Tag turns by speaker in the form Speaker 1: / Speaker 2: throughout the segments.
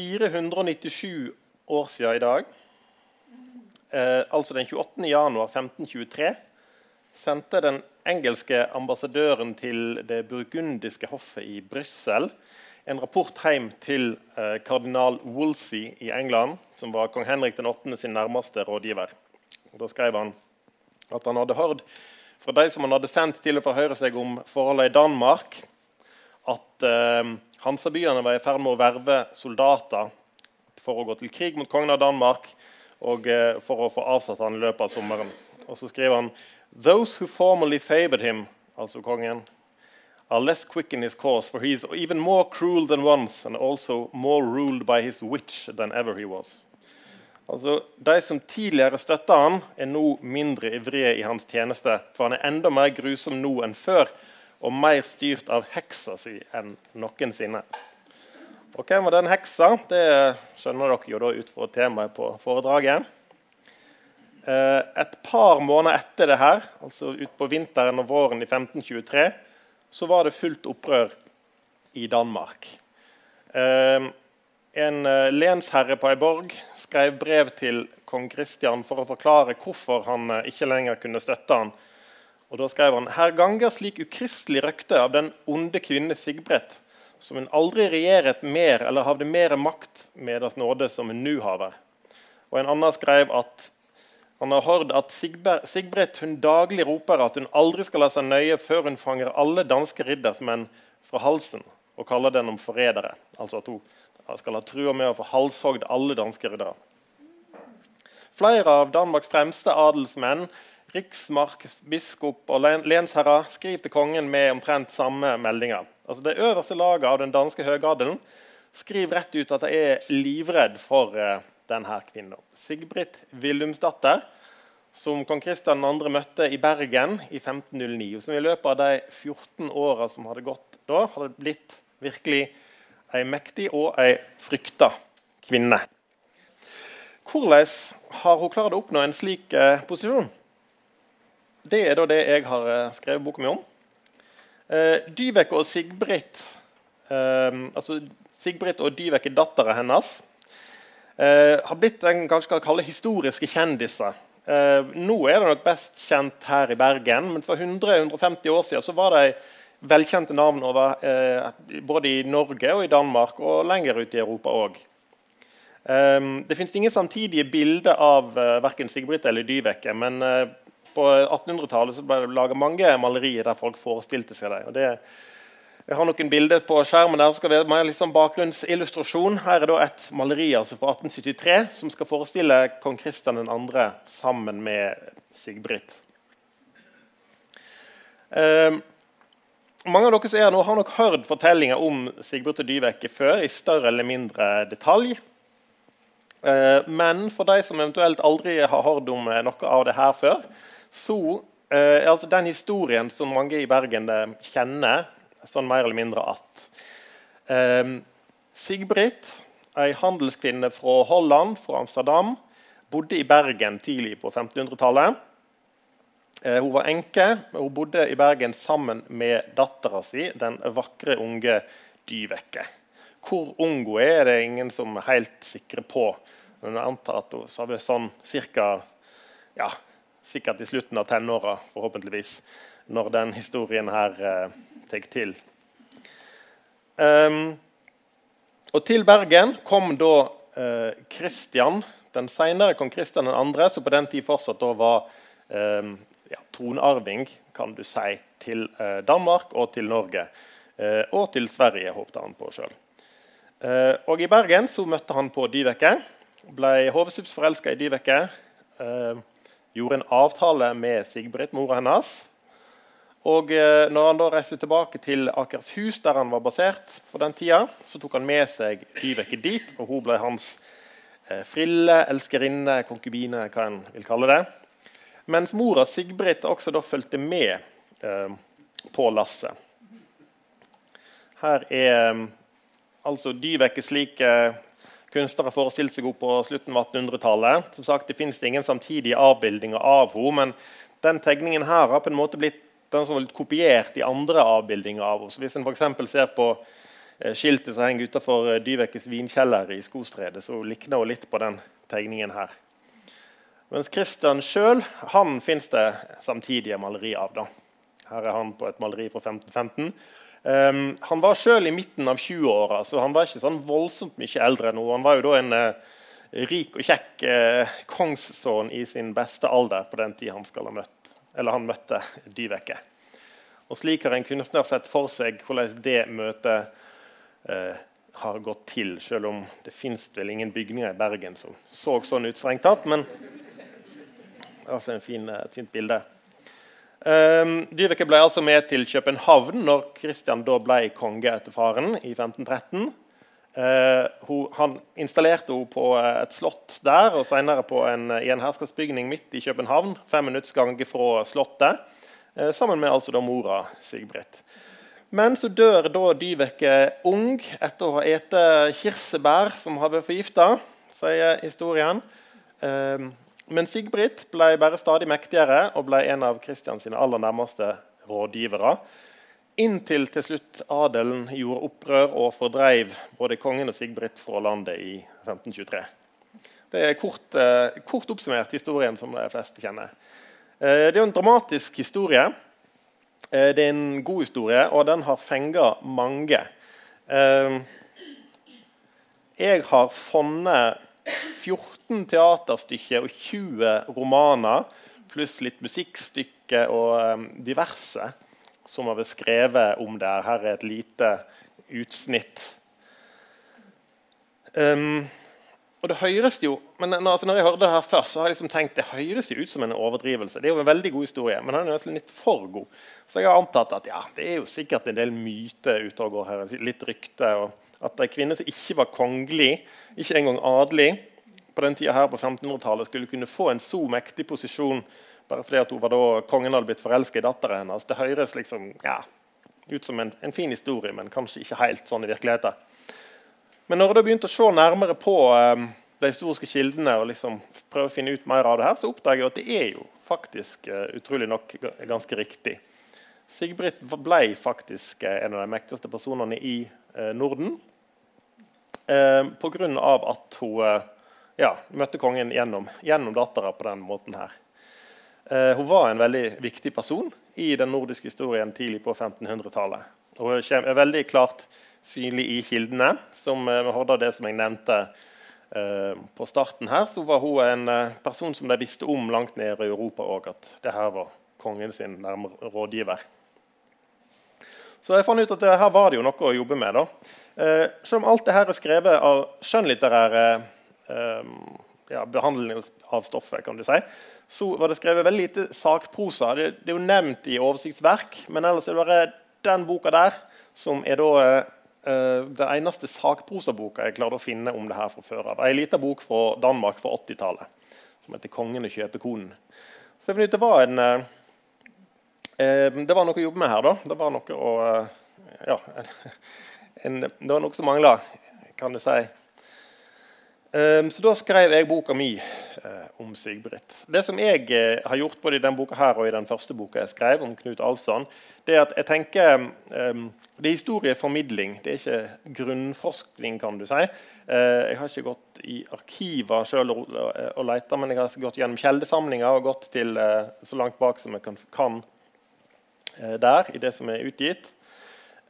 Speaker 1: 497 år siden i dag, eh, altså den 28. januar 1523, sendte den engelske ambassadøren til det burgundiske hoffet i Brussel en rapport hjem til eh, kardinal Wolsey i England, som var kong Henrik 8. sin nærmeste rådgiver. Da skrev han at han hadde hørt fra de som han hadde sendt til å forhøre seg om forholdene i Danmark, at eh, Hansabyene var i ferd med å verve soldater for å gå til krig mot kongen av Danmark og eh, for å få avsatt han i løpet av sommeren. Og så skriver han Those who formerly favored him, altså kongen, are less quick in his cause, for he is even more cruel than once, and also more ruled by his witch than ever he was. Altså, De som tidligere støtta han, er nå mindre ivrige i hans tjeneste, for han er enda mer grusom nå enn før, og mer styrt av heksa si enn noensinne. Og Hvem var den heksa? Det skjønner dere jo da ut fra temaet på foredraget. Eh, et par måneder etter det her, altså utpå vinteren og våren i 1523, så var det fullt opprør i Danmark. Eh, en eh, lensherre på ei borg skrev brev til kong Kristian for å forklare hvorfor han ikke lenger kunne støtte han. Og Da skrev han her ganger slik ukristelig røkte av den onde kvinne Sigbrett, som hun aldri regjeret mer eller havde mer makt med deres nåde som hun nå haver. Og En annen skrev at han har hørt at Sigbrett hun daglig roper at hun aldri skal la seg nøye før hun fanger alle danske riddersmenn fra halsen og kaller dem om forrædere. Altså at hun skal ha trua med å få halshogd alle danske riddere. Flere av Danmarks fremste adelsmenn, riksmark, biskop og lensherrer, skriver til kongen med omtrent samme meldinger. Altså Det øverste laget av den danske høgadelen skriver rett ut at de er livredd for uh, denne kvinnen. Sigbrit Willumsdatter, som kong Kristian 2. møtte i Bergen i 1509. og Som i løpet av de 14 åra som hadde gått da, hadde blitt virkelig ei mektig og ei frykta kvinne. Hvordan har hun klart å oppnå en slik eh, posisjon? Det er da det jeg har eh, skrevet boka mi om. Eh, Dyveke og Sigbritt eh, altså Sigbritt og Dyveke, dattera hennes, eh, har blitt en kanskje skal kalle historiske kjendiser. Eh, nå er det nok best kjent her i Bergen, men for 100-150 år siden så var de velkjente navn over, eh, både i Norge og i Danmark og lenger ut i Europa òg. Um, det finnes ingen samtidige bilder av uh, verken Sigbritt eller Dyveke. Men på 1800-tallet ble det laga mange malerier der folk forestilte seg dem. Det, jeg har noen bilder på skjermen der skal være med liksom bakgrunnsillustrasjon. Her er et maleri altså fra 1873 som skal forestille kong Kristian 2. sammen med Sigbrit. Eh, mange av dere som er nå, har nok hørt fortellinger om Sigbrit og Dyveke før, i større eller mindre detalj. Eh, men for de som eventuelt aldri har hørt om noe av det her før, så eh, altså den historien som mange i Bergen kjenner, sånn mer eller mindre at Sigbritt, ei handelskvinne fra Holland, fra Amsterdam, bodde i Bergen tidlig på 1500-tallet. Eh, hun var enke. Hun bodde i Bergen sammen med dattera si, den vakre, unge Dyvekke. Hvor ung hun er, er det ingen som er helt sikre på. Men jeg antar at hun var sånn cirka, ja, sikkert i slutten av tenåra, forhåpentligvis, når den historien her eh, tar til. Um, og til Bergen kom da eh, Den senere kong Kristian 2., som på den tid fortsatt da var eh, ja, tronarving kan du si, til eh, Danmark og til Norge. Eh, og til Sverige, håpte han på sjøl. Eh, og I Bergen så møtte han på Dyveke. Ble hovedstups forelska i Dyveke. Gjorde en avtale med Sigbrit, mora hennes. Og eh, når han da reiste tilbake til Akershus, der han var basert, på den tida, så tok han med seg Vibeke dit, og hun ble hans eh, frille, elskerinne, konkubine, hva en vil kalle det. Mens mora Sigbrit også da fulgte med eh, på lasset. Her er eh, altså Dyveke slik kunstnere forestilte seg henne på slutten av 1800-tallet. Som sagt, Det finnes ingen samtidige avbildinger av henne, men den tegningen her har på en måte blitt den som har litt kopiert i andre avbildinger av henne. Hvis en f.eks. ser på eh, skiltet som henger utenfor Dyvekes vinkjeller i Skostredet, så likner hun litt på den tegningen her. Mens Christian sjøl fins det samtidige maleri av. da. Her er han på et maleri fra 1515. Um, han var sjøl i midten av 20-åra, så han var ikke sånn voldsomt mye eldre nå. Han var jo da en uh, rik og kjekk uh, kongssønn i sin beste alder på den tid han møtt, han møtte Dyveke. Og Slik har en kunstner sett for seg hvordan det møtet uh, har gått til, selv om det fins vel ingen bygninger i Bergen som så sånn ut strengt tatt. Men det er iallfall et fint bilde. Um, Dyveke ble altså med til København når Kristian da ble konge etter faren i 1513. Uh, hun, han installerte henne på et slott der og senere en, i en herskapsbygning midt i København. fem minutts gange fra slottet, uh, sammen med altså da mora Sigbrit. Men så dør da Dyveke ung etter å ha spist kirsebær som har vært forgifta, sier historien. Uh, men Sigbrit ble bare stadig mektigere og ble en av Kristians aller nærmeste rådgivere. Inntil til slutt adelen gjorde opprør og fordreiv både kongen og Sigbrit fra landet i 1523. Det er kort, eh, kort oppsummert historien som de fleste kjenner. Eh, det er en dramatisk historie. Eh, det er en god historie, og den har fenga mange. Eh, jeg har funnet 14 teaterstykker og 20 romaner pluss litt musikkstykke og um, diverse som har vært skrevet om det. Her er et lite utsnitt. Um, og det høres jo, men altså, når jeg hørte det her først, så har jeg liksom tenkt det høres jo ut som en overdrivelse. Det er jo en veldig god historie, men den er litt for god. Så jeg har antatt at ja, det er jo sikkert en del myter ute og går her. Litt rykte. og At ei kvinne som ikke var kongelig, ikke engang adelig, på den tida her på 1500-tallet skulle kunne få en så mektig posisjon bare fordi at hun var da, kongen hadde blitt forelska i datteren hennes. Det høres liksom, ja, ut som en, en, fin historie, men kanskje ikke helt sånn i virkeligheten. Men når jeg da begynte å se nærmere på um, de historiske kildene og liksom prøve å finne ut mer av det her, så oppdager jeg at det er jo faktisk uh, utrolig nok ganske riktig. Sigbrit ble faktisk uh, en av de mektigste personene i uh, Norden uh, pga. at hun ja, møtte kongen gjennom, gjennom dattera på den måten her. Eh, hun var en veldig viktig person i den nordiske historien tidlig på 1500-tallet. Hun er veldig klart synlig i kildene. Som Horda hørte det som jeg nevnte eh, på starten her, så var hun en eh, person som de visste om langt nede i Europa òg, at det her var kongen sin nærmere rådgiver. Så jeg fant ut at her var det jo noe å jobbe med. da. Eh, selv om alt det her er skrevet av skjønnlitterære Ehm, ja, behandling av stoffet, kan du si, så var det skrevet veldig lite sakprosa. Det, det, er jo nevnt i oversiktsverk, men ellers er det bare den boka der som er da uh, den eneste sakprosaboka jeg klarte å finne om det her fra før av. Ei lita bok fra Danmark fra 80-tallet som heter 'Kongen og kjøpekonen'. Så jeg ut, det var en det var noe å jobbe med her. da. Det var noe å uh, ja, en, det var noe som mangla, kan du si. Um, så da skrev jeg boka mi om Sigbrit. Det som jeg har gjort både i denne boka her og i den første boka jeg skrev om Knut Alfsson, det er at jeg tenker Det er historieformidling, det er ikke grunnforskning, kan du si. Jeg har ikke gått i arkiver selv og, og, leita, men jeg har gått gjennom kjeldesamlinger og gått til så langt bak som jeg kan der i det som er utgitt.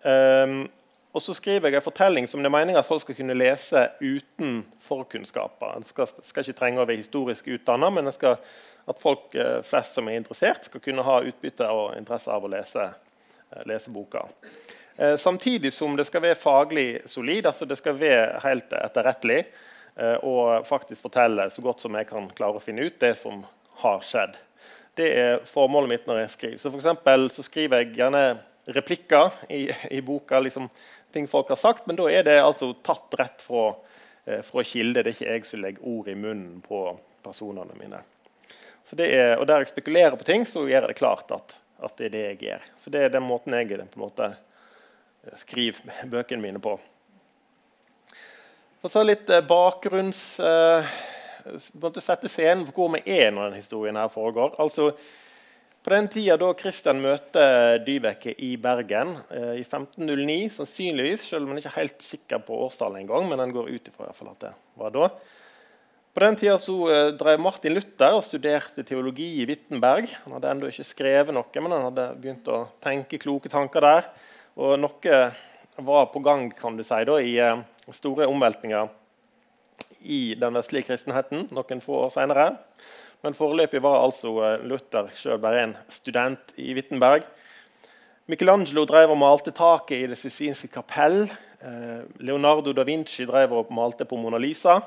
Speaker 1: Um, og så skriver jeg en fortelling som det er meningen at folk skal kunne lese uten forkunnskaper. En skal, skal ikke trenge å være historisk utdannet, men skal, at folk eh, flest som er interessert, skal kunne ha utbytte og interesse av å lese, eh, lese boka. Eh, samtidig som det skal være faglig solid, altså det skal være helt etterrettelig eh, og faktisk fortelle så godt som jeg kan klare å finne ut det som har skjedd. Det er formålet mitt når jeg skriver. Så, for eksempel, så skriver jeg gjerne replikker i, i boka. Liksom, ting folk har sagt, men da er det altså tatt rett fra, eh, fra kilde. Det er ikke jeg som legger ord i munnen på personene mine. Er, og Der jeg spekulerer på ting, så gjør jeg det klart at, at, det er det jeg gjør. Så Det er den måten jeg på en måte eh, skriver bøkene mine på. Og så litt eh, bakgrunns... Eh, sette scenen for hvor vi er når denne historien her foregår. Altså, På den tida da Kristian møter Dyveke i Bergen eh, i 1509, sannsynligvis, selv om han ikke er helt sikker på årstallet engang, men han går ut ifra at det var da. På den tida så eh, drev Martin Luther og studerte teologi i Wittenberg. Han hadde ennå ikke skrevet noe, men han hadde begynt å tenke kloke tanker der. Og noe var på gang kan du si, da, i eh, store omveltninger i den vestlige kristenheten noen få år senere. Men foreløpig var altså eh, Luther sjøl bare en student i Wittenberg. Michelangelo drev og malte taket i Det Sistinske kapell. Eh, Leonardo da Vinci drev og malte på Mona Lisa.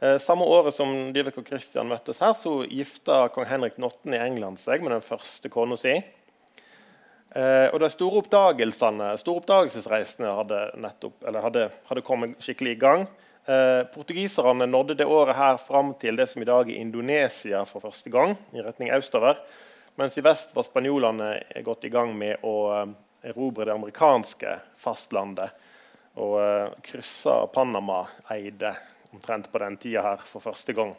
Speaker 1: Eh, samme året som Dyvek og Christian møttes her, så gifta kong Henrik 8. i England seg med den første kona si. og De store store oppdagelsesreisene hadde, nettopp, hadde, hadde kommet skikkelig i gang. Eh, portugiserne nådde det året her fram til det som i dag er Indonesia for første gang, i retning østover. Mens i vest var spanjolene gått i gang med å eh, erobre det amerikanske fastlandet. Og eh, kryssa Panama-eide omtrent på den tida her for første gang.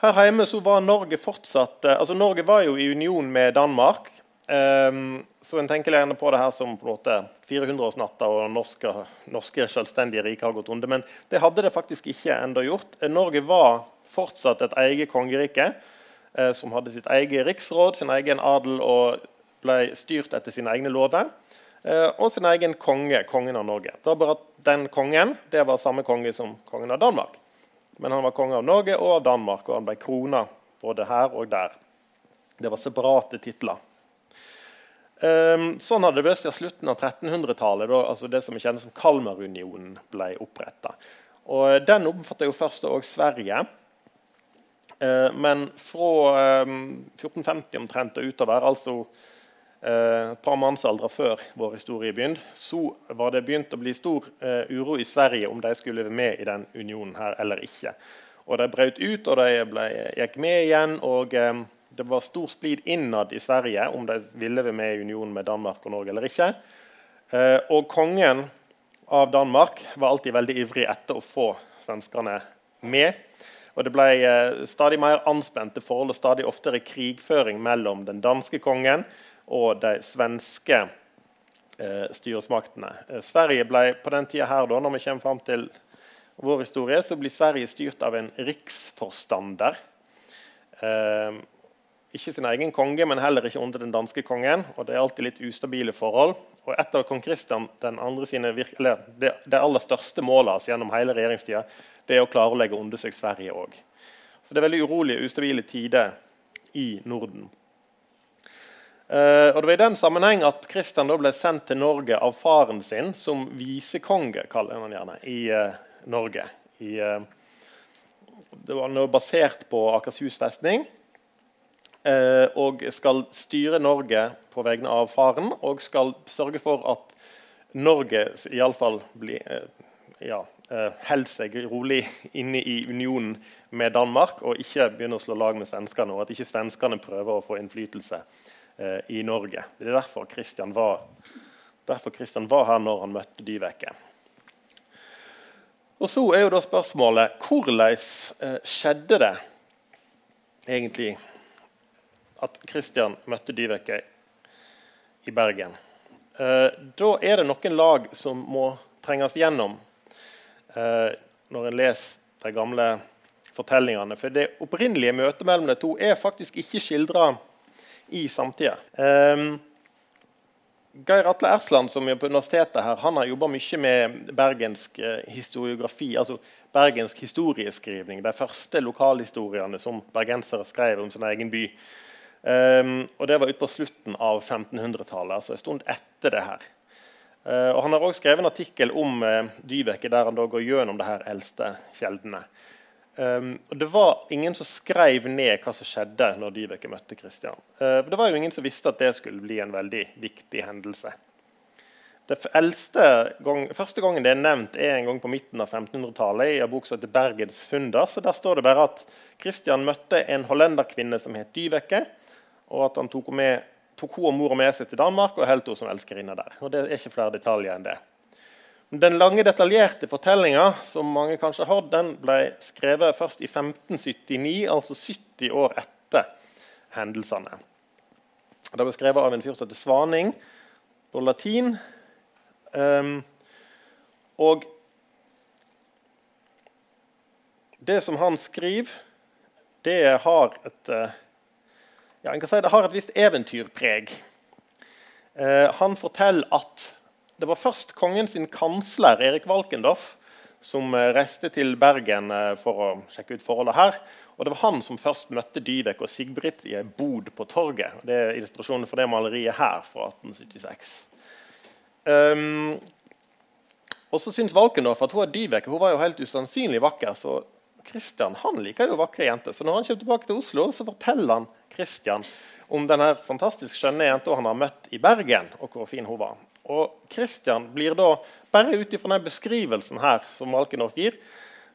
Speaker 1: Her hjemme så var Norge fortsatt, eh, altså Norge var jo i union med Danmark. Um, så en tenker gjerne på det her som på en måte 400-årsnatta og norske, norske selvstendige rike har gått under. Men det hadde det faktisk ikke enda gjort. Norge var fortsatt et eget kongerike eh, som hadde sitt eget riksråd, sin egen adel og ble styrt etter sine egne lover. Eh, og sin egen konge, kongen av Norge. Det var bare at Den kongen det var samme konge som kongen av Danmark. Men han var konge av Norge og av Danmark, og han ble krona både her og der. Det var separate titler. Um, sånn hadde det vært siden slutten av 1300-tallet, da altså det som vi kjenner som Kalmarunionen ble oppretta. Den omfatter jo først òg Sverige. Uh, men fra um, 1450 omtrent og utover, altså uh, et par mannsaldre før vår historie begynte, så var det begynt å bli stor uh, uro i Sverige om de skulle være med i den unionen her eller ikke. Og De brøt ut, og de ble, gikk med igjen. og... Det var stor splid innad i Sverige om de ville være med i unionen med Danmark og Norge eller ikke. Eh, og kongen av Danmark var alltid veldig ivrig etter å få svenskene med. Og Det ble eh, stadig mer anspente forhold og stadig oftere krigføring mellom den danske kongen og de svenske eh, styresmaktene. Sverige ble på den tida her, da, når vi kommer fram til vår historie, så blir Sverige styrt av en riksforstander. Ikke sin egen konge, men heller ikke under den danske kongen. og Det er alltid litt ustabile forhold. Og Et av kong Kristian det, det, aller største målet altså, gjennom hele regjeringstida det er å klare å legge under seg Sverige òg. Så det er veldig urolige ustabile tider i Norden. Uh, og Det var i den sammenheng at Kristian ble sendt til Norge av faren sin som visekonge kaller han gjerne, i uh, Norge. I, uh, det var noe basert på Akershus festning. Eh, og skal styre Norge på vegne av faren og skal sørge for at Norge iallfall eh, ja, eh, holder seg rolig inne i unionen med Danmark og ikke begynner å slå lag med svenskene, og at ikke svenskene prøver å få innflytelse i Norge. Det er derfor Kristian var, derfor Christian var her når han møtte Dyveke. Og Så er jo da spørsmålet hvordan skjedde det egentlig at Christian møtte Dyveke i Bergen. Eh, da er det noen lag som må trenges gjennom eh, når en leser de gamle fortellingene. For det opprinnelige møtet mellom de to er faktisk ikke skildra i samtida. Eh, Geir Atle Ersland som er på universitetet her, han har jobba mye med bergensk historiografi. altså bergensk historieskrivning. De første lokalhistoriene som bergensere skrev om sin egen by. Um, og Det var utpå slutten av 1500-tallet, altså en stund etter det her. Uh, og Han har også skrevet en artikkel om uh, Dyveke der han da går gjennom det her eldste kjeldene. Um, og Det var ingen som skrev ned hva som skjedde når Dyveke møtte Kristian. Uh, det var jo ingen som visste at det skulle bli en veldig viktig hendelse. Det gang, Første gangen det er nevnt, er en gang på midten av 1500-tallet. i en bok som heter 'Bergens funder'. så Der står det bare at Kristian møtte en hollenderkvinne som het Dyveke og at han tok, med, tok hun og mora med seg til Danmark og holdt henne som elskerinne der. Og det er ikke flere detaljer enn det. Den lange, detaljerte fortellinga som mange kanskje har den ble skrevet først i 1579, altså 70 år etter hendelsene. Det ble skrevet av en fyr som heter Svaning, på latin. Um, og det som han skriver, det har et eh, ja, si det har et visst eventyrpreg. Eh, han forteller at det var først kongen sin kansler Erik Valkendorf som uh, reiste til Bergen uh, for å sjekke ut forholdet her. Og Det var han som først møtte Dyvek og Sigbrit i ei bod på torget. Det er illustrasjonen for det maleriet her fra 1876. Um, og så syns Valkendorf at hun er Dyveke hun var jo helt usannsynlig vakker. Så Christian han liker jo vakre jenter. Så når han kommer tilbake til Oslo, så forteller han Kristian om denne fantastisk skjønne jenta han har møtt i Bergen, og hvor fin hun var. Og Kristian blir da, bare ut ifra den beskrivelsen her som Valkendorf gir,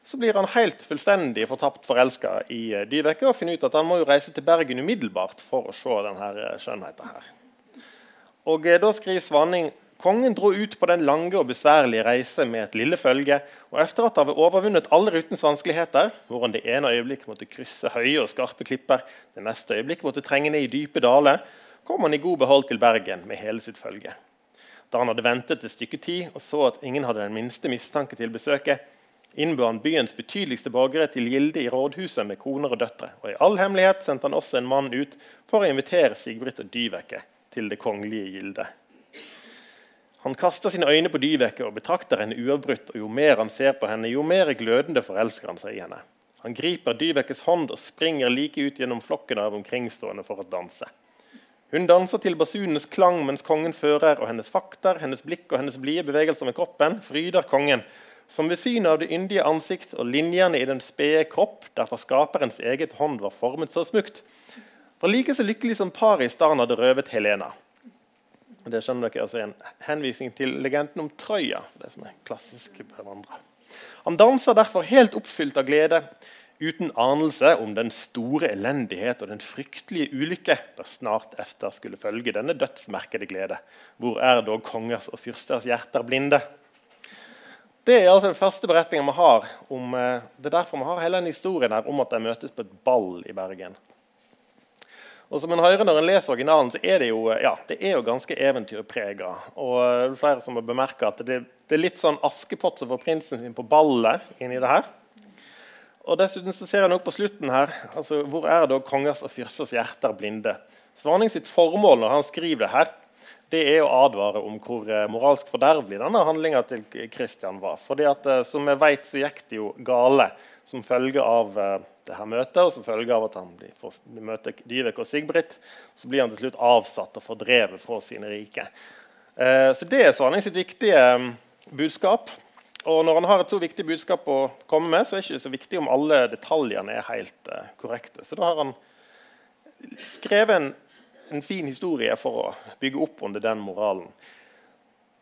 Speaker 1: så blir han helt fullstendig fortapt forelska i uh, Dyveke og finner ut at han må jo reise til Bergen umiddelbart for å se denne uh, skjønnheten her. Og uh, Da skriver Svanning Kongen dro ut på den lange og besværlige reise med et lille følge, og etter at han hadde overvunnet alle rutens vanskeligheter, hvor han det ene øyeblikk måtte krysse høye og skarpe klipper, det neste øyeblikk måtte trenge ned i dype daler, kom han i god behold til Bergen med hele sitt følge. Da han hadde ventet et stykke tid og så at ingen hadde den minste mistanke til besøket, innbød han byens betydeligste borgere til gilde i rådhuset med koner og døtre, og i all hemmelighet sendte han også en mann ut for å invitere Sigbrit og Dyveke til det kongelige gildet. Han kaster sine øyne på Dyveke og betrakter henne uavbrutt, og jo mer han ser på henne, jo mer glødende forelsker han seg i henne. Han griper Dyvekes hånd og springer like ut gjennom flokken av omkringstående for å danse. Hun danser til basunenes klang mens kongen fører, og hennes fakter, hennes blikk og hennes blide bevegelser med kroppen fryder kongen, som ved synet av det yndige ansikt og linjene i den spede kropp, derfor skaperens eget hånd var formet så smukt, var like så lykkelig som paret i staden hadde røvet Helena. Det skjønner dere altså en henvisning til legenden om Trøya. det som er klassisk hverandre. Han danser derfor helt oppfylt av glede, uten anelse om den store elendighet og den fryktelige ulykke der snart efter skulle følge denne dødsmerkede glede. Hvor er dog kongers og fyrsters hjerter blinde? Det er altså den første beretninga vi har om eh, det er derfor vi har hele denne historien her om at de møtes på et ball i Bergen. Og som en hører Når en leser originalen, så er det jo, ja, det er jo ganske eventyrprega. Og er flere som har bemerka at det, det, er litt sånn Askepott som får prinsen sin på ballet inni det her. Og dessuten så ser jeg nok på slutten her altså, Hvor er da kongers og fyrsters hjerter blinde? Svaning sitt formål når han skriver det her, det er å advare om hvor eh, moralsk fordervelig denne handlinga til Kristian var. Fordi at, eh, Som vi vet, så gikk det jo gale som følge av eh, det her møtet, og som følge av at han møter Dyvek og Sigbrit, så blir han til slutt avsatt og fordrevet fra sine rike. Så Det er Svaning sitt viktige budskap. Og Når han har et så viktig budskap å komme med, så er det ikke så viktig om alle detaljene er helt korrekte. Så da har han skrevet en, en, fin historie for å bygge opp under den moralen.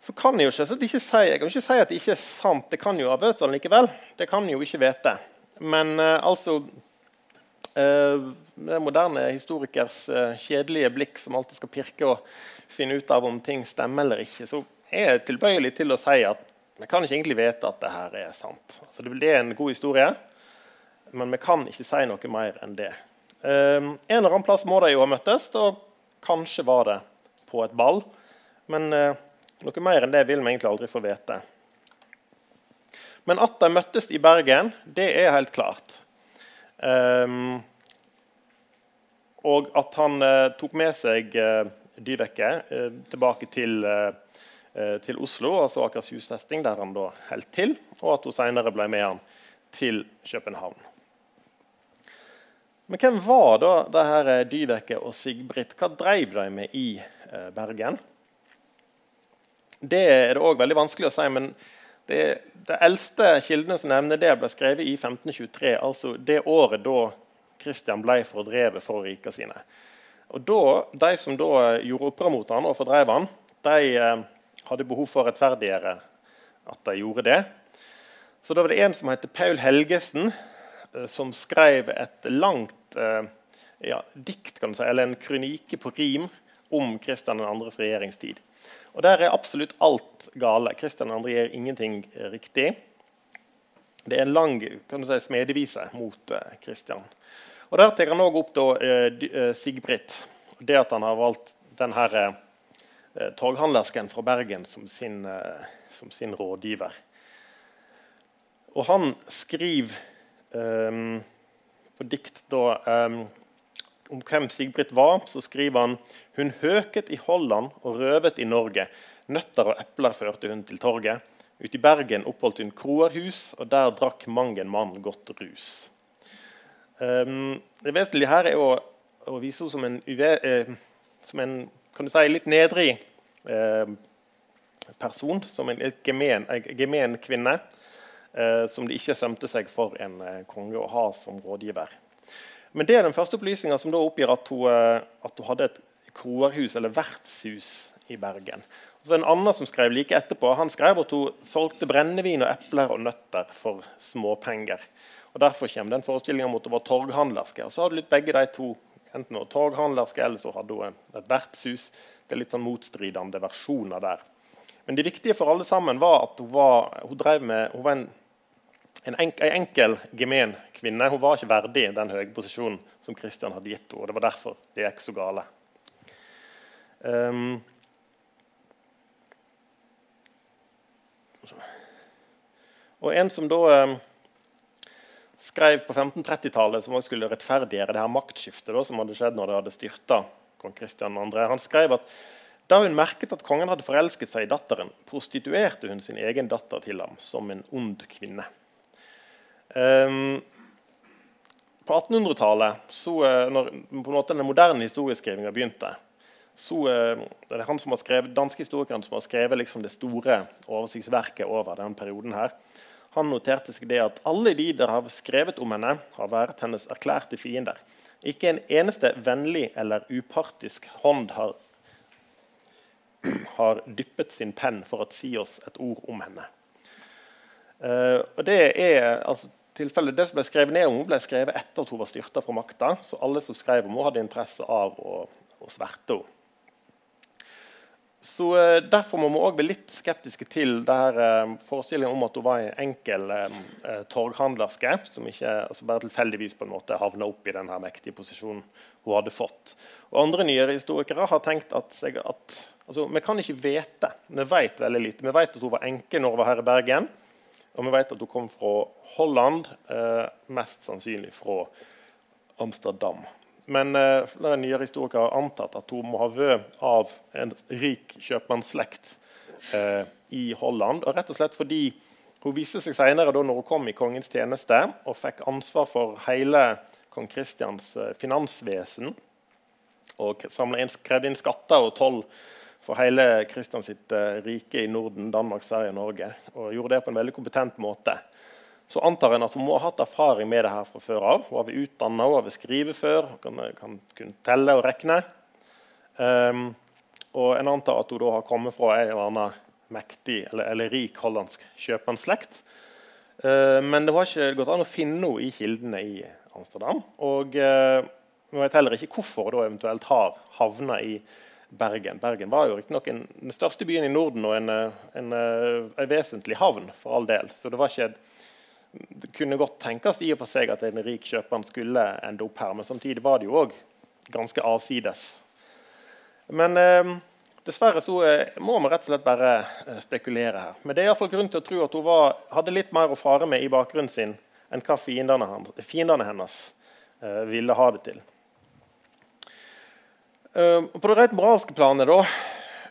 Speaker 1: Så kan Jeg jo ikke, ikke si, jeg kan ikke si at det ikke er sant. Det kan jo ha Bøtsdal likevel. Det kan jo ikke vite. Men uh, altså uh, Det moderne historikers uh, kjedelige blikk som alltid skal pirke og finne ut av om ting stemmer eller ikke, så er jeg tilbøyelig til å si at vi kan ikke egentlig vite at det her er sant. Altså, det er en god historie, men vi kan ikke si noe mer enn det. en eller annen plass må de jo ha møttes, og kanskje var det på et ball. Men noe mer enn det vil vi egentlig aldri få vite. Men at de møttes i Bergen, det er helt klart. Um, og at han uh, tok med seg uh, Dyveke uh, tilbake til, til, Oslo, altså Akershus festning, der han da holdt til, og at hun senere ble med han til København. Men hvem var da det her Dyveke og Sigbrit? Hva drev de med i Bergen? Det er det òg veldig vanskelig å si. men det, det, eldste kildene som nevner det, ble skrevet i 1523, altså det året da Kristian ble fordrevet for rika sine. Og da, De som da gjorde opprør mot han og fordrev han, de eh, hadde behov for å rettferdiggjøre at de gjorde det. Så da var det en som het Paul Helgesen, eh, som skrev et langt eh, ja, dikt, kan du si, eller en kronike på rim om Kristian 2.s regjeringstid. Og Der er absolutt alt gale. Kristian 2. gjør ingenting riktig. Det er en lang kan du si, smedevise mot Kristian. Og Der tar han òg opp da, eh, Sigbritt. Det at han har valgt denne eh, torghandlersken fra Bergen som sin, eh, som sin rådgiver. Og han skriver um, på dikt da, um, om hvem Sigbritt var. Så skriver han hun høket i Holland og røvet i Norge. Nøtter og epler førte hun til torget. Ute i Bergen oppholdt hun kroerhus, og der drakk mang en mann godt rus. Um, det vesentlige her er å, å vise henne som en, uh, som en si, litt nedrig uh, person. Som en gemen, gemen kvinne eh, som det ikke sømte seg for en eh, konge å ha som rådgiver. Men det er den første opplysninga som da oppgir at hun, eh, at hun hadde et kroerhus eller vertshus i Bergen. Og så var det En annen som skrev like etterpå, han skrev at hun solgte brennevin og epler og nøtter for småpenger. Og Derfor kommer den forestillinga at hun var torghandlerske. Og så hadde litt begge de to enten hun torghandlerske eller så hadde hun et vertshus. Det er litt sånn motstridende versjoner der. Men det viktige for alle sammen var at hun var, hun drev med, hun var en en enk, enkel, gemen kvinne. Hun var ikke verdig den høye posisjonen som Kristian hadde gitt henne. og Det var derfor det gikk så gale. Um, og en som da um, skrev på 1530-tallet, som også skulle rettferdiggjøre det her maktskiftet da, som hadde skjedd når det hadde styrta kong Kristian 2., han skrev at da hun merket at kongen hadde forelsket seg i datteren, prostituerte hun sin egen datter til ham som en ond kvinne. Um, på 1800-tallet, uh, når den moderne historieskrivinga begynte, så uh, det er han som har skrevet, danske historikeren som har skrevet liksom, det store oversiktsverket over denne perioden. her. Han noterte seg det at alle de der har skrevet om henne, har vært hennes erklærte fiender. Ikke en eneste vennlig eller upartisk hånd har, har dyppet sin penn for å si oss et ord om henne. Uh, og det er altså, tilfelle det som ble skrevet ned om henne, ble skrevet etter at hun var styrta fra makta. Så alle som skrev om henne, hadde interesse av å, å sverte henne. Så uh, Derfor må vi også bli litt skeptiske til uh, forestillingen om at hun var en enkel eh, torghandlerske som ikke altså bare tilfeldigvis på en måte havna opp i den mektige posisjonen hun hadde fått. Og Andre nyere historikere har tenkt at, at altså, vi kan ikke vite. Vi vet veldig lite. Vi vet at hun var enke når hun var her i Bergen. Og vi vet at hun kom fra Holland, eh, mest sannsynlig fra Amsterdam. Men eh, nyere historikere har antatt at hun må ha vært av en rik kjøpmannsslekt eh, i Holland. og rett og slett fordi hun viste seg senere, da når hun kom i kongens tjeneste og fikk ansvar for hele kong Kristians eh, finansvesen og krevde inn skatter og toll for hele Kristians sitt rike i Norden, Danmark, Sverige og Norge. Og gjorde det på en veldig kompetent måte. Så antar en at hun må ha hatt erfaring med det her fra før av. Hun har vært utdanna, hun har vært skrive før, hun kan, kan kunne telle og regne. Um, og en antar at hun da har kommet fra en eller annen mektig eller, eller rik hollandsk kjøpmannsslekt. Uh, men det har ikke gått an å finne noe i kildene i Amsterdam. Og uh, vi vet heller ikke hvorfor hun eventuelt har havna i Bergen. Bergen var jo riktignok den største byen i Norden og en, eh, en, en, eh, vesentlig havn. for all del. Så det, ikke, det kunne godt tenkes i og for seg at en rik kjøper skulle ende opp her, men samtidig var det jo òg ganske avsides. Men eh, dessverre så eh, må vi rett og slett bare spekulere her. Men det er i fall grunn til å tro at hun var, hadde litt mer å fare med i bakgrunnen sin enn hva fiendene, hennes ville ha det til. Uh, på det rett moralske planet, da,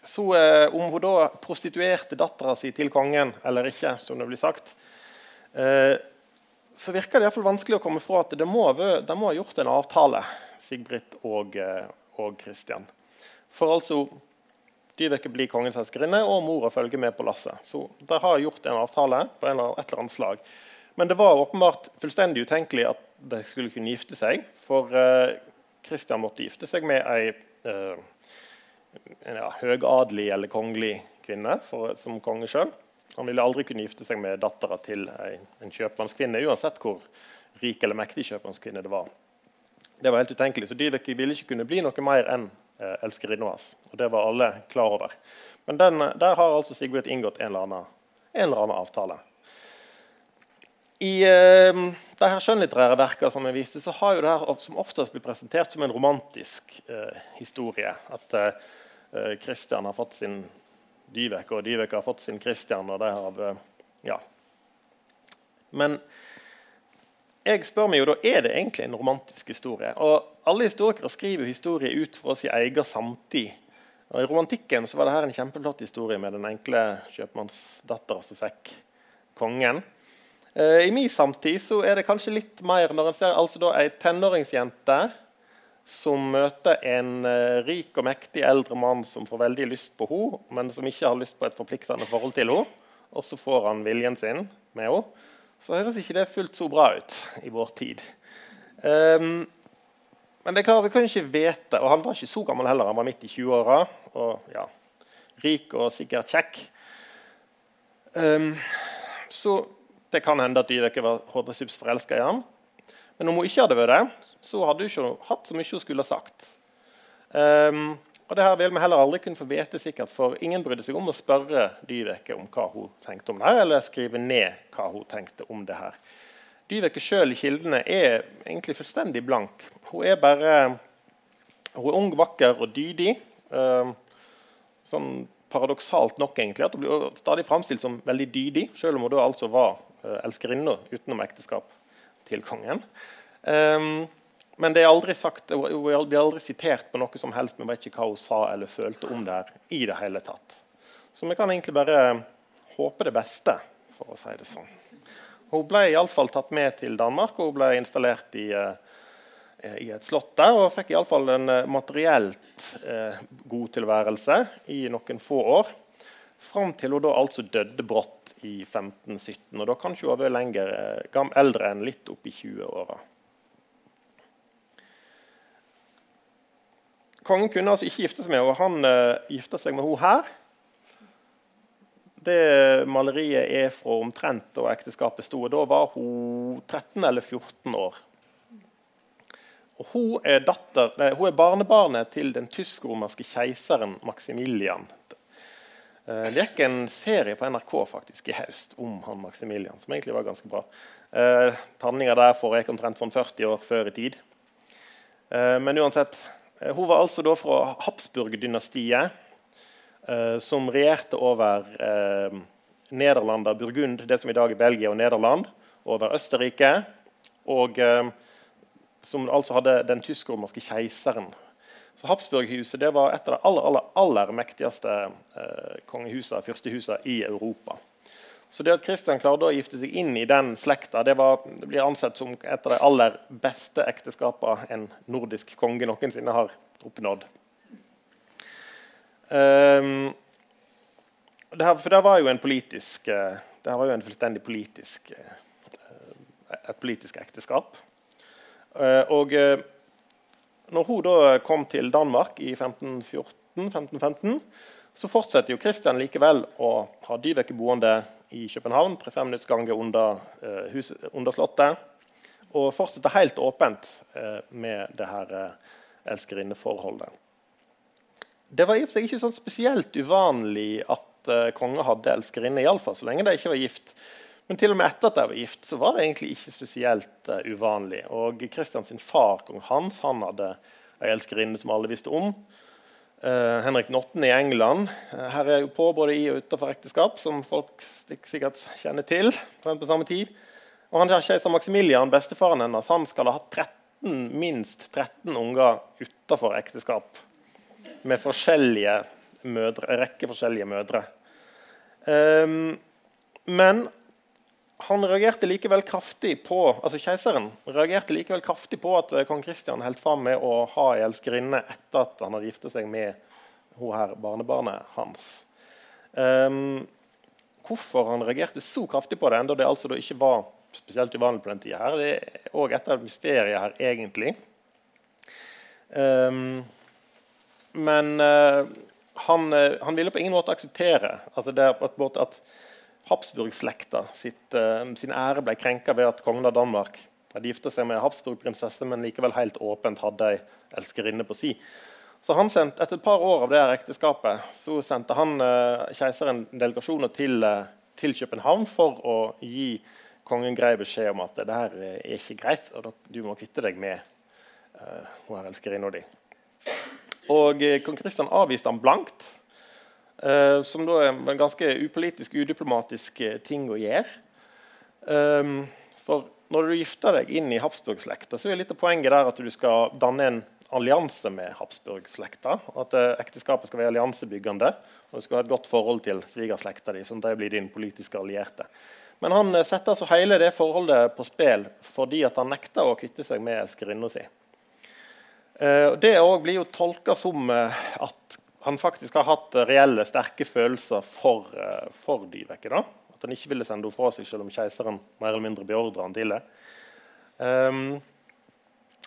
Speaker 1: så uh, om hun da prostituerte dattera si til kongen eller ikke, som det blir sagt, uh, så virker det i fall vanskelig å komme fra at de må, de må ha gjort en avtale, Sigbrit og, og Christian. For altså Dyveke blir kongens elskerinne, og mora følger med på lasset. Så de har gjort en avtale på en eller et eller annet slag. Men det var åpenbart fullstendig utenkelig at de skulle kunne gifte seg. For Kristian måtte gifte seg med ei eh, en ja, høgadelig eller kongelig kvinne for, som konge sjøl. Han ville aldri kunne gifte seg med dattera til en, en kjøpmannskvinne, uansett hvor rik eller mektig kjøpmannskvinne det var. Det var helt utenkelig, så Dyveke ville ikke kunne bli noe mer enn eh, elskerinna hans. Og det var alle klar over. Men den, der har altså Sigurd inngått en eller annen, en eller annen avtale. I uh, de her skjønnlitterære verkene som jeg viste, så har jo det her som oftest blitt presentert som en romantisk uh, historie. At uh, Christian har fått sin Dyveke, og Dyveke har fått sin Christian. og det har, ja. Men jeg spør meg jo da, er det egentlig en romantisk historie. Og Alle historikere skriver historier ut fra sin egen samtid. Og I romantikken så var det her en kjempeflott historie med den enkle kjøpmannsdattera som fikk kongen. Uh, I min samtid så er det kanskje litt mer når en ser altså da ei tenåringsjente som møter en uh, rik og mektig eldre mann som får veldig lyst på henne, men som ikke har lyst på et forpliktende forhold til henne, og så får han viljen sin med henne, så høres ikke det fullt så bra ut i vår tid. Um, men det er klart, vi kan ikke vite, og han var ikke så gammel heller. Han var midt i 20-åra og ja, rik og sikkert kjekk. Um, så det kan hende at Dyveke var håpestups forelska i ham. Men om hun ikke hadde vært det, så hadde hun ikke hatt så mye hun skulle ha sagt. Um, og det her vil vi heller aldri kunne få vite sikkert, for ingen brydde seg om å spørre Dyveke om hva hun tenkte om det her, eller skrive ned hva hun tenkte om det her. Dyveke sjøl i kildene er egentlig fullstendig blank. Hun er bare hun er ung, vakker og dydig. Um, sånn paradoksalt nok egentlig, at hun blir stadig framstilt som veldig dydig, selv om hun da altså var uh, elskerinne utenom ekteskap til kongen. Um, men det er aldri sagt, hun blir aldri sitert på noe som helst. Vi vet ikke hva hun sa eller følte om det her i det hele tatt. Så vi kan egentlig bare håpe det beste, for å si det sånn. Hun ble iallfall tatt med til Danmark og hun ble installert i Eh, i et slott der, og fikk iallfall en eh, materielt eh, god tilværelse i noen få år. Fram til hun da altså døde brått i 1517. Og da kan ikke hun ha lenger eh, eldre enn litt opp i 20-åra. Kongen kunne altså ikke gifte seg med henne, og han eh, gifta seg med henne her. Det maleriet er fra omtrent da ekteskapet sto. Da var hun 13 eller 14 år. Og hun er, datter, nei, hun er barnebarnet til den tysk-romerske keiseren Maximilian. Eh, det gikk en serie på NRK faktisk i høst om han Maximilian, som egentlig var ganske bra. Eh, Tanninga der foregikk omtrent sånn 40 år før i tid. Eh, men uansett, eh, hun var altså da fra Habsburg-dynastiet, som regjerte over eh, Nederland og Burgund, det som i dag er Belgia og Nederland, over Østerrike. og som altså hadde den tysk-romerske keiseren. Så Habsburghuset det var et av de aller, aller, aller mektigste eh, kongehusene, fyrstehusene i Europa. Så det at Kristian klarte å gifte seg inn i den slekta, det, det, blir ansett som et av de aller beste ekteskapene en nordisk konge noensinne har oppnådd. Um, det her, for det var jo en politisk uh, det her var jo en fullstendig politisk uh, et politisk ekteskap. Eh, og eh, når hun da kom til Danmark i 1514-1515, så fortsetter jo Kristian likevel å ha Dyveke boende i København, tre-fem minutts gange under, uh, under Slottet. Og fortsetter helt åpent med det her elskerinneforholdet. Det var i og for seg ikke sånn spesielt uvanlig at konger hadde elskerinne, iallfall så lenge de ikke var gift. Men til og med etter at jeg var gift, så var det egentlig ikke spesielt uh, uvanlig. Og Kristians far, kong Hans, han hadde ei elskerinne som alle visste om. Uh, Henrik Notten i England. Uh, her er jo på både i og utenfor ekteskap, som folk sikkert kjenner til. på samme tid. Og han keiser Maximilian, bestefaren hennes, han skal ha hatt 13, minst 13 unger utenfor ekteskap. Med forskjellige mødre, rekke forskjellige mødre. Um, men han reagerte likevel kraftig på altså keiseren reagerte likevel kraftig på at eh, kong Kristian holdt fram med å ha ei elskerinne etter at han hadde gifta seg med hun her, barnebarnet hans. Um, hvorfor han reagerte så kraftig på det, enda det altså ikke var spesielt uvanlig på den tida, her, det er òg et av mysteriene her, egentlig. Um, men uh, han, uh, han, ville på ingen måte akseptere altså det, at, at Habsburg-slekta uh, sin ære ble krenka ved at kongen av Danmark hadde gifta seg med Habsburg-prinsesse, men likevel helt åpent hadde ei elskerinne på si. Så han sendte, Etter et par år av det her ekteskapet så sendte han uh, keiseren delegasjoner til, uh, til, København for å gi kongen grei beskjed om at det her er ikke greit, og du må kvitte deg med uh, hun elskerinna di. Og kong Kristian avviste han blankt, som da er en ganske upolitisk, udiplomatisk ting å gjøre. Um, for når du gifter deg inn i Habsburg-slekta, så er litt av poenget der at du skal danne en allianse med Habsburg-slekta. At ekteskapet skal være alliansebyggende, og du skal ha et godt forhold til svigerslekta di. at de blir din politiske allierte. Men han eh, setter altså hele det forholdet på spill fordi han nekter å kvitte seg med elskerinna si. Eh, det blir jo tolka som eh, at han faktisk har hatt reelle, sterke følelser for, for Dyveke. da. At han ikke ville sende henne fra seg selv om keiseren mer eller mindre beordra han til det. Um,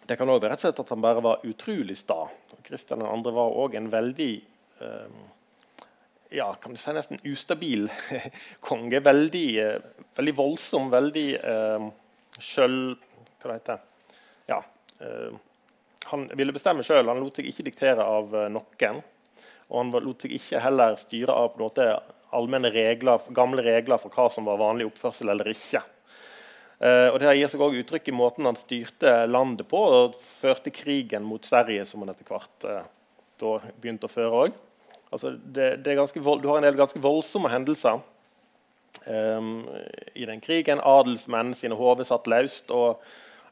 Speaker 1: det kan også være rett og slett at han bare var utrolig sta. Kristian 2. var òg en veldig um, ja, kan du si nesten ustabil konge. Veldig, uh, veldig voldsom, veldig uh, sjøl... Hva det heter Ja. Uh, han ville bestemme sjøl. Han lot seg ikke diktere av noen. Og han lot seg ikke heller styre av på en måte allmenne regler, gamle regler for hva som var vanlig oppførsel eller ikke. Uh, og Det gir seg også uttrykk i måten han styrte landet på og førte krigen mot Sverige, som han etter hvert uh, begynte å føre òg. Altså, det, det du har en del ganske voldsomme hendelser um, i den krigen. Adelsmenn sine hoder satt løst, og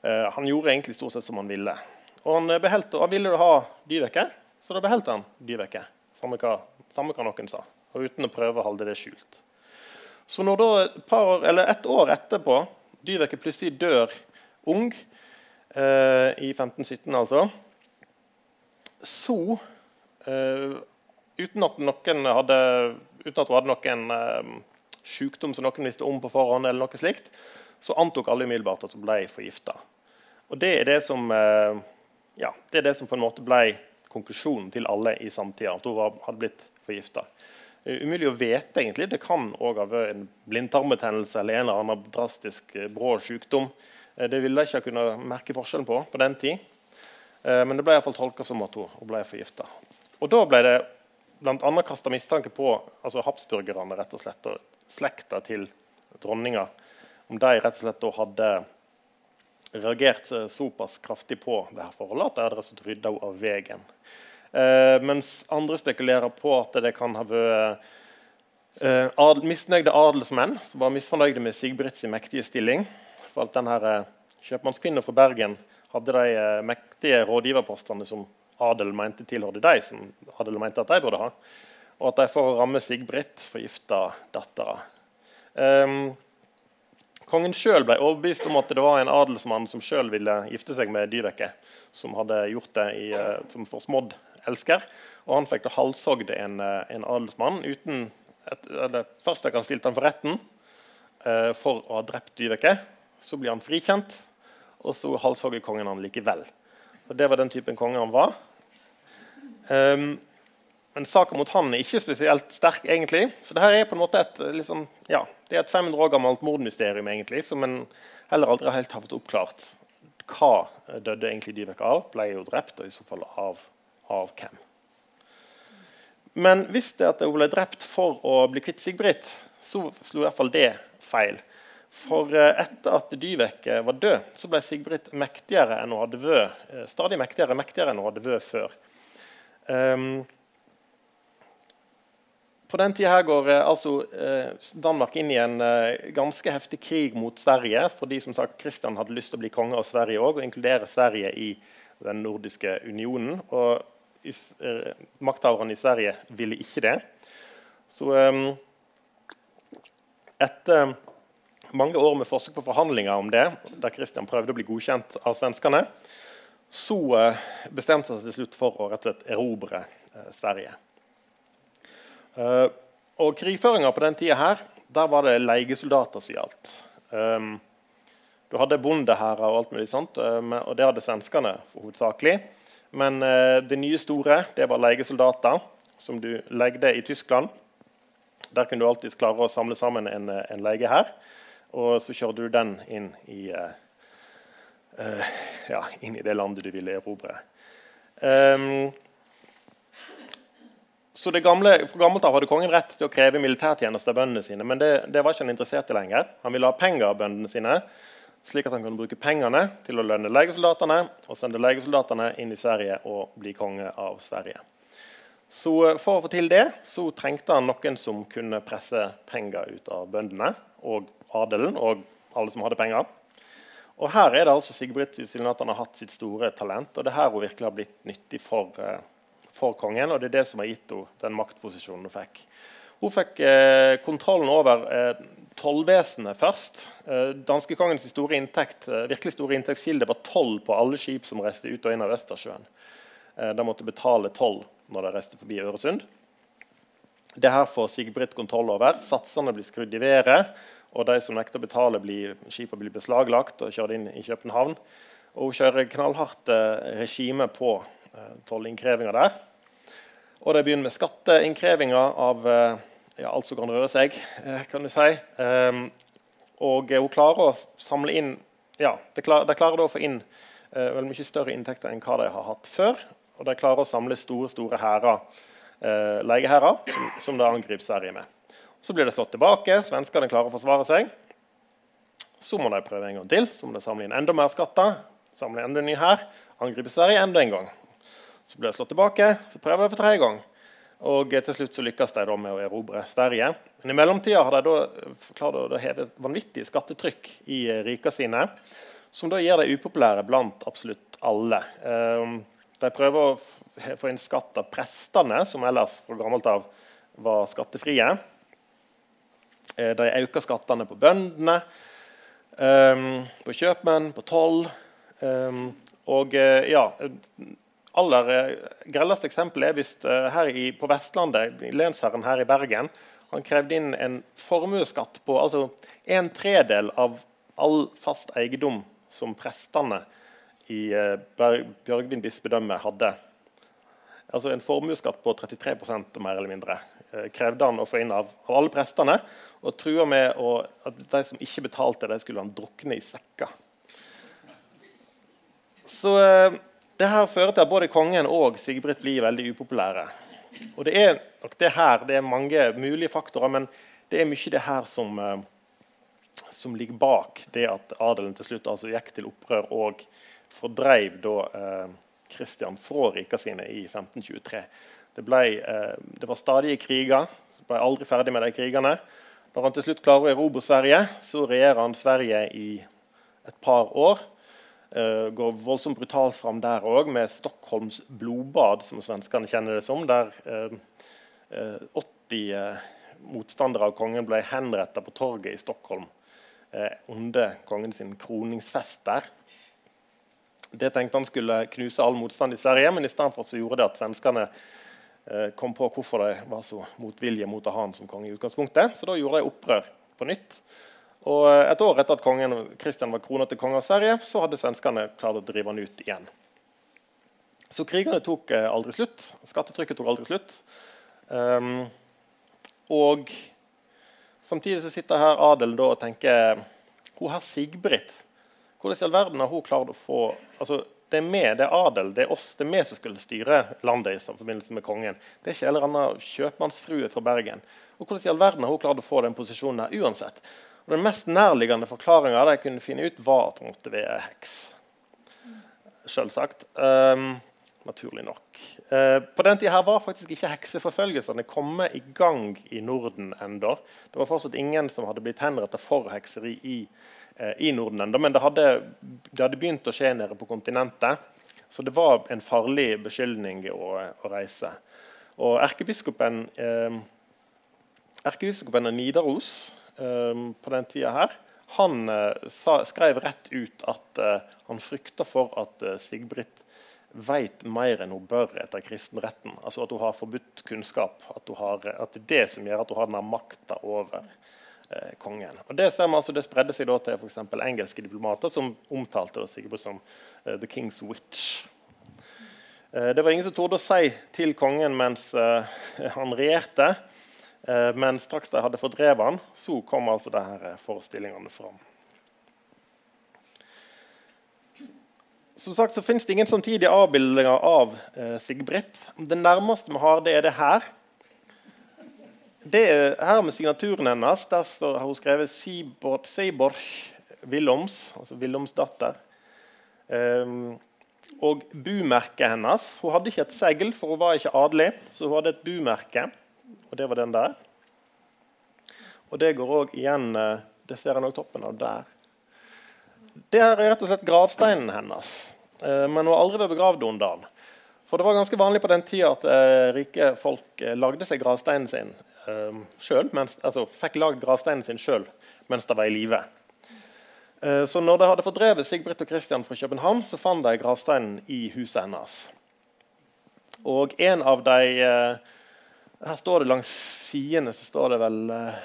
Speaker 1: uh, han gjorde egentlig stort sett som han ville. Og han, behelte, og han ville ha Dyveke, så da beholdt han Dyveke. Samme hva, samme hva noen sa, og uten å prøve å holde det skjult. Så når da et, år, et år etterpå Dyveke plutselig dør ung, eh, i 1517 altså, så eh, uten, at noen hadde, uten at hun hadde noen eh, sykdom som noen visste om på forhånd, eller noe slikt, så antok alle umiddelbart at hun ble forgifta. Og det er det som eh, ja, det er det som på en måte ble konklusjonen til alle i samtida. At hun hadde blitt forgifta. Eh, umulig å vite. egentlig. Det kan òg ha vært en blindtarmbetennelse eller en eller annen drastisk eh, brå sykdom. Eh, det ville de ikke kunne merke forskjellen på på den tid. Men det ble iallfall tolka som at hun ble forgifta. Og da ble det bl.a. kasta mistanke på altså habsburgerne rett og slett, og slekta til dronninga. Om de rett og slett hadde reagert såpass kraftig på det her forholdet at de hadde rydda henne av veien. Uh, mens andre spekulerer på at det kan ha vært uh, adel, misnøyde adelsmenn som var misfornøyde med Sigbrits mektige stilling. For at denne uh, Kjøpmannskvinnen fra Bergen hadde de uh, mektige rådgiverpostene som adel mente tilhørte de, som adel mente at de burde ha. Og at de for å ramme Sigbritt forgifta dattera. Um, Kongen sjøl ble overbevist om at det var en adelsmann som sjøl ville gifte seg med Dyveke, som hadde gjort det i, som forsmådd elsker. Og han fikk da halshogd en, eh, en adelsmann uten et, eller, Først fikk han stilt han for retten eh, for å ha drept Dyveke. Så blir han frikjent, og så halshogger kongen han likevel. Og Det var den typen konge han var. Um, men saka mot han er ikke spesielt sterk, egentlig. Så det her er på en måte et, liksom, ja, det er et 500 år gammelt mordmysterium egentlig, som en heller aldri helt har fått oppklart. Hva døde egentlig Dyvek av? Ble jo drept, og i så fall av av hvem. Men hvis det at hun ble drept for å bli kvitt Sigbritt, så slo i hvert fall det feil. For eh, etter at Dyvek var død, så ble Sigbritt mektigere enn hun hadde vært. Eh, stadig mektigere, mektigere enn hun hadde vært før. Um, på den tida går eh, altså, Danmark inn i en ganske heftig krig mot Sverige fordi som sagt, Kristian hadde lyst til å bli konge av Sverige òg, og inkludere Sverige i den nordiske unionen. Og eh, makthaverne i Sverige ville ikke det. Så eh, etter mange år med forsøk på forhandlinger om det, der Kristian prøvde å bli godkjent av svenskene, så eh, bestemte han seg til slutt for å rett og slett erobre eh, Sverige. Uh, og Krigføringa på den tida her, der var det leiesoldater som gjaldt. Um, du hadde bondehærer og alt mulig sånt, um, og det hadde svenskene hovedsakelig. Men eh, det nye store det var leiesoldater, som du legde i Tyskland. Der kunne du alltid klare å samle sammen en, eh, en leie her. Og så kjørte du den inn i, uh, ja, inn i det landet du ville erobre. Um, så gamle, Fra gammelt av hadde kongen rett til å kreve militærtjeneste av bøndene sine, men det, det, var ikke han interessert i lenger. Han ville ha penger av bøndene sine, slik at han kunne bruke pengene til å lønne legesoldatene og sende legesoldatene inn i Sverige og bli konge av Sverige. Så eh, For å få til det så trengte han noen som kunne presse penger ut av bøndene og adelen og alle som hadde penger. Og Her er det altså Sigbrit at han har hatt sitt store talent, og det er her hun virkelig har blitt nyttig for, uh, for kongen. og Det er det som har gitt henne den maktposisjonen hun fikk. Hun fikk eh, kontrollen over eh, tollvesenet først. Eh, Danskekongens store inntekt, virkelig store inntektskilde var toll på alle skip som reiste ut og inn av Østersjøen. de måtte betale toll når de reiste forbi Øresund. Det her får Sigbrit kontroll over. Satsene blir skrudd i været. Og de som nekter å betale, blir, skipene blir beslaglagt og kjørt inn i København. Og hun kjører knallhardt eh, regime på eh, tollinnkrevinga der. Og de begynner med skatteinnkrevinga av eh, ja, alt som kan røre seg, eh, kan du si. Um, og hun klarer å samle inn ja, De, klarer klarer å få inn veldig vel mye større inntekter enn hva de har hatt før. Og de klarer å samle store store hærer, eh, som de angriper Sverige med. Så blir det slått tilbake. Svenskene klarer å forsvare seg. Så må de prøve en gang til. Så må de samle inn enda mer skatter. Samle enda ny her. Angripe Sverige enda en gang. Så ble det slått tilbake. Så prøver de for tredje gang. Og til slutt så lykkes de med å erobre Sverige. Men i mellomtida har de da klart å heve et vanvittig skattetrykk i rika sine, som da gjør dem upopulære blant absolutt alle. Ehm, de prøver å få inn skatt av prestene, som ellers fra gammelt av var skattefrie. Eh, de øker skattene på bøndene, um, på kjøpmenn, på toll. Um, og ja, aller uh, grelleste eksempel er hvis uh, her i, på Vestlandet, lensherren her i Bergen, han krevde inn en formuesskatt på altså en tredel av all fast eiendom som prestene i uh, Bjørgvin bispedømme hadde. Altså en formuesskatt på 33% mer eller mindre. Eh, krevde han å få inn av, av alle prestene. Og trua med å, at de som ikke betalte, de skulle han drukne i sekker. Så det her fører til at både kongen og Sigbrit blir veldig upopulære. Og det er nok det her, det er mange mulige faktorer, men det er mye det her som, eh, som ligger bak det at adelen til slutt altså gikk til opprør og fordreiv da eh, Kristian fra rika sine i 1523. Det, ble, eh, det var stadige kriger. Så ble aldri ferdig med de krigene. Når han til slutt klarer å erobre Sverige, så regjerer han Sverige i et par år. Uh, går voldsomt brutalt fram der òg, med Stockholms blodbad, som svenskene kjenner det som. Der uh, uh, 80 motstandere av kongen ble henrettet på torget i Stockholm under kongens kroningsfest der. Det tenkte han skulle knuse all motstand i Sverige, men i stedet for så gjorde det at svenskene Eh, kom på hvorfor de var så motvillige mot å ha han som konge. i utgangspunktet. Så da gjorde de opprør på nytt. Og eh, Et år etter at kongen Kristian var krona til konge av Sverige, så hadde svenskene klart å drive han ut igjen. Så krigene tok eh, aldri slutt. Skattetrykket tok aldri slutt. Um, og samtidig så sitter her adelen og tenker Hun her Sigbrit, hvordan i all verden har hun klart å få altså, det er meg, det er adel, det er oss, det er vi som skulle styre landet i forbindelse med kongen. Det er ikke en eller annen kjøpmannsfrue fra Bergen. Og Hvordan i all verden har hun klart å få den posisjonen her uansett? Og Den mest nærliggende forklaringa de kunne finne ut, var at måtte være heks. Selvsagt. Um, naturlig nok. Uh, på den tida var faktisk ikke hekseforfølgelsene kommet i gang i Norden ennå. Det var fortsatt ingen som hadde blitt henrettet for hekseri i Eh, i Norden ennå. Men det hadde, det hadde, begynt å skje nede på kontinentet. Så det var en farlig beskyldning å, å reise. Og erkebiskopen, uh, erkebiskopen av Nidaros på den tida her, han eh, sa, skrev rett ut at eh, han frykter for at eh, Sigbrit vet mer enn hun bør etter kristenretten. Altså At hun har forbudt kunnskap. At, har, at, det er det som gjør at hun har denne makta over eh, kongen. Og Det stemmer, altså, det spredde seg da til for engelske diplomater som omtalte sikkert som uh, 'the king's witch'. Uh, det var ingen som torde å si til kongen mens han regjerte. Men straks de hadde fordrevet han, så kom altså disse forestillingene fram. Som sagt så finnes det ingen samtidige avbildninger av Sigbrit. Det nærmeste vi har, det er det her. det er her med signaturen hennes der står, har hun skrevet Seaborg, Seaborg Willoms, altså Willomsdatter. Um, og bumerket hennes Hun hadde ikke et segl, for hun var ikke adelig. Så hun hadde et bumerke, og det var den der. Og det går òg igjen eh, Det ser en òg toppen av der. Det her er rett og slett gravsteinen hennes. Eh, men hun har aldri vært begravd under den. For det var ganske vanlig på den tida at eh, rike folk lagde seg gravsteinen sin sjøl. Altså fikk lagd gravsteinen sin sjøl mens de var i live. Så når de hadde fordrevet Sigbritt og Kristian fra København, så fant de gravsteinen i huset hennes. Og en av de Her står det langs sidene så står det vel eh,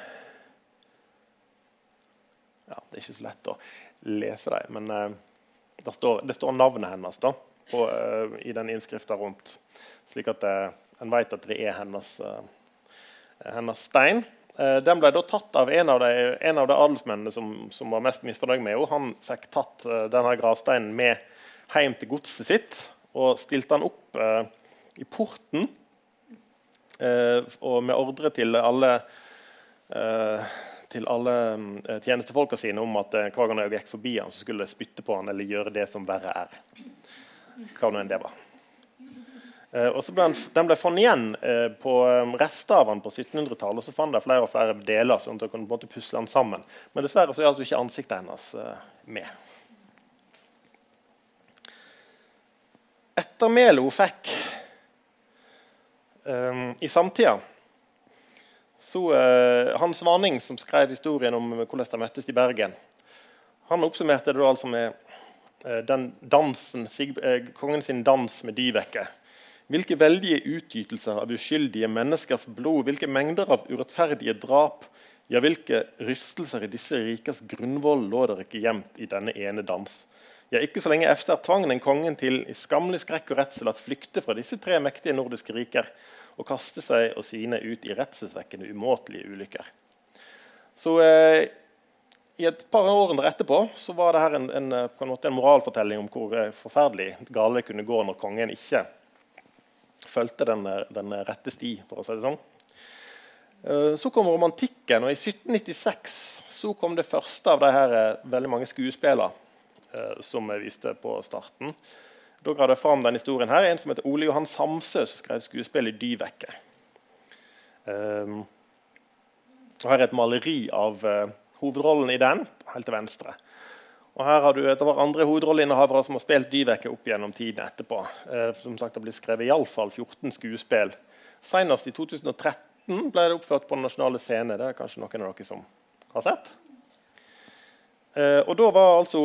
Speaker 1: ja, Det er ikke så lett å lese dem, men uh, det, står, det, står, navnet hennes da, på, uh, i den innskrifta rundt. Slik at en vet at det er hennes, hennes stein. den ble da tatt av en av de, en av de adelsmennene som, som, var mest misfornøyd med henne. Han fikk tatt denne gravsteinen med hjem til godset sitt og stilte den opp i porten og med ordre til alle til alle uh, tjenestefolka sine om at hver gang jeg gikk forbi han, så skulle jeg spytte på han eller gjøre det som verre er. Hva nå enn det var. Og så ble han, den ble funnet igjen på rester av han på 1700-tallet. og Så fant de flere og flere deler, sånn at de kunne på en måte pusle han sammen. Men dessverre så er altså ikke ansiktet hennes med. Etter melet hun fikk i samtida så uh, Hans Vaning, som skrev historien om hvordan de møttes i Bergen, han oppsummerte det altså med uh, den dansen, uh, kongen sin dans med Dyveke. Hvilke veldige utgytelser av uskyldige menneskers blod, hvilke mengder av urettferdige drap, ja, hvilke rystelser i disse rikers grunnvoll lå der ikke gjemt i denne ene dans. Ja, ikke så lenge efter tvang den kongen til i skammelig skrekk og redsel at flykte fra disse tre mektige nordiske riker, og kaste seg og sine ut i redselsvekkende umåtelige ulykker. Så eh, I et par år etterpå så var det her en, en, eh, en, en moralfortelling om hvor eh, forferdelig gale det kunne gå når kongen ikke fulgte den, eh, den, rette sti. for å si det sånn. Så kom romantikken, og i 1796 så kom det første av de her veldig mange skuespillene som jeg viste på starten. Da ga det fram denne historien her, en som heter Ole Johan Samsø, som skrev skuespillet 'Dyveke'. Um, her er et maleri av uh, hovedrollen i den, helt til venstre. Og her har du et av andre hovedrolleinnehavere som har spilt Dyveke opp gjennom tiden etterpå. Uh, som sagt, Det ble skrevet iallfall 14 skuespill. Senest i 2013 ble det oppført på Den nasjonale scene. Det er kanskje noen av dere som har sett. Og da var altså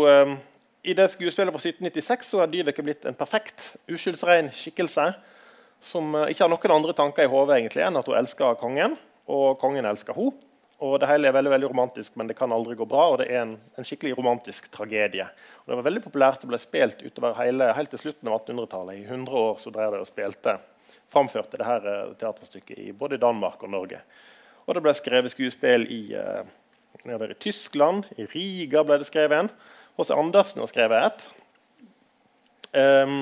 Speaker 1: i det skuespillet fra 1796 så har Dyveke blitt en perfekt, uskyldsrein skikkelse som uh, ikke har noen andre tanker i hodet enn at hun elsker kongen, og kongen elsker henne. Og Det hele er veldig veldig romantisk, men det kan aldri gå bra. og Det er en, en skikkelig romantisk tragedie. Og Det var veldig populært det ble spilt utover hele, helt til slutten av 1800-tallet. I 100 år så drev det og spilte, framførte det her uh, teaterstykket i både Danmark og Norge. Og det ble skrevet skuespill i, uh, i Tyskland. I Riga ble det skrevet en. H.C. Andersen har skrevet et. Um,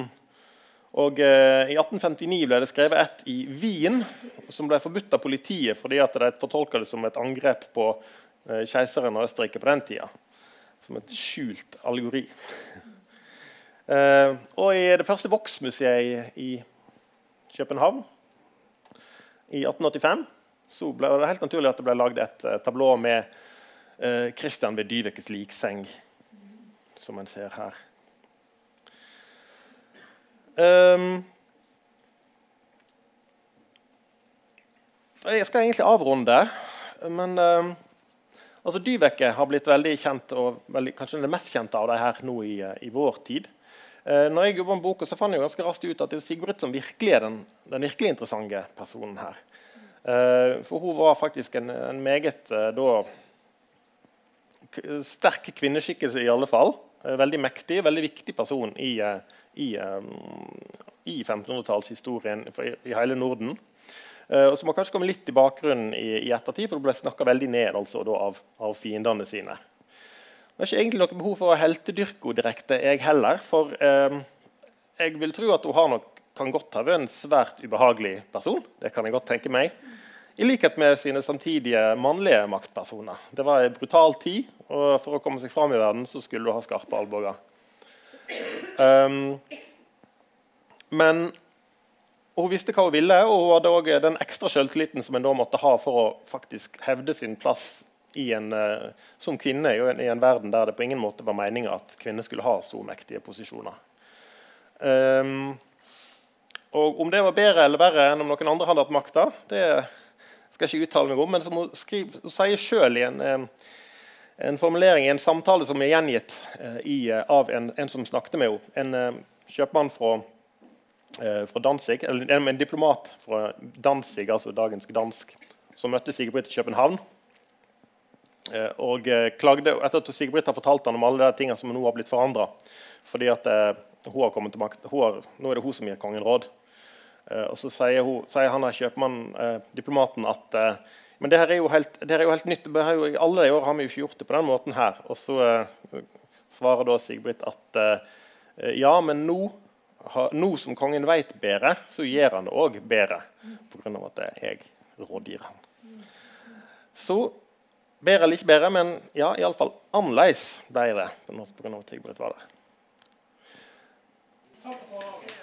Speaker 1: og uh, I 1859 ble det skrevet et i Wien som ble forbudt av politiet fordi at de fortolka det som et angrep på uh, keiseren av Østerrike på den tida. Som et skjult allegori. Uh, og i det første Vox-museet i København i 1885 så ble det helt naturlig at det ble lagd et tablå med Christian ved Dyvekes likseng som en ser her. Um, jeg skal egentlig avrunde, men um, altså Dyveke har blitt veldig kjent, og veldig, kanskje det mest kjente av de her nå i, i vår tid. Uh, når jeg jobba med boka, så fant jeg ganske raskt ut at det er Sigrid som virkelig er den, den virkelig interessante personen her. Uh, for hun var faktisk en, en meget uh, da, sterk kvinneskikkelse, i alle fall. Eh, veldig mektig, veldig viktig person i, eh, i, eh, i 1500-tallshistorien i hele Norden. og Som har kanskje kommet litt i bakgrunnen i, i ettertid, for det ble snakka veldig ned altså, av, av, fiendene sine. Det er ikke egentlig noe behov for å heltedyrke henne direkte, jeg heller. For eh, jeg vil tro at hun har nok, kan godt ha vært en svært ubehagelig person. Det kan jeg godt tenke meg. I likhet med sine samtidige mannlige maktpersoner. Det var en brutal tid, og for å komme seg fram i verden så skulle du ha skarpe albuer. Um, men hun visste hva hun ville, og hun hadde òg den ekstra selvtilliten som en da måtte ha for å faktisk hevde sin plass en, uh, som kvinne i en, verden der det på ingen måte var meninga at kvinner skulle ha så mektige posisjoner. Um, og Om det var bedre eller verre enn om noen andre hadde hatt makta, det skal ikke uttale meg om. Men som hun, skriver, hun sier sjøl i en, en, formulering i en samtale som er gjengitt uh, i, uh, av en, en, som snakket med henne, en kjøpmann fra, fra Danzig, eller en, diplomat fra Danzig, altså dagens Dansk, som møtte Sigbrit i København. Eh, og eh, klagde etter at Sigrid har fortalt han om alle de tingene som nå har blitt forandra. Fordi at eh, hun har kommet til makt. Har, nå er det hun som gir kongen råd. Eh, og så sier, hun, sier han her kjøpmannen, eh, diplomaten, at eh, men det her er jo helt, er jo helt nytt. Jo, alle år har vi jo ikke gjort det på den måten her. Og så svarer da Sigbrit at ja, men nå, nå som kongen vet bedre, så gjør han det òg bedre. Pga. at jeg rådgir han. Så Bedre eller ikke bedre, men ja, iallfall annerledes ble det. Av at Sigbrit var der. Takk for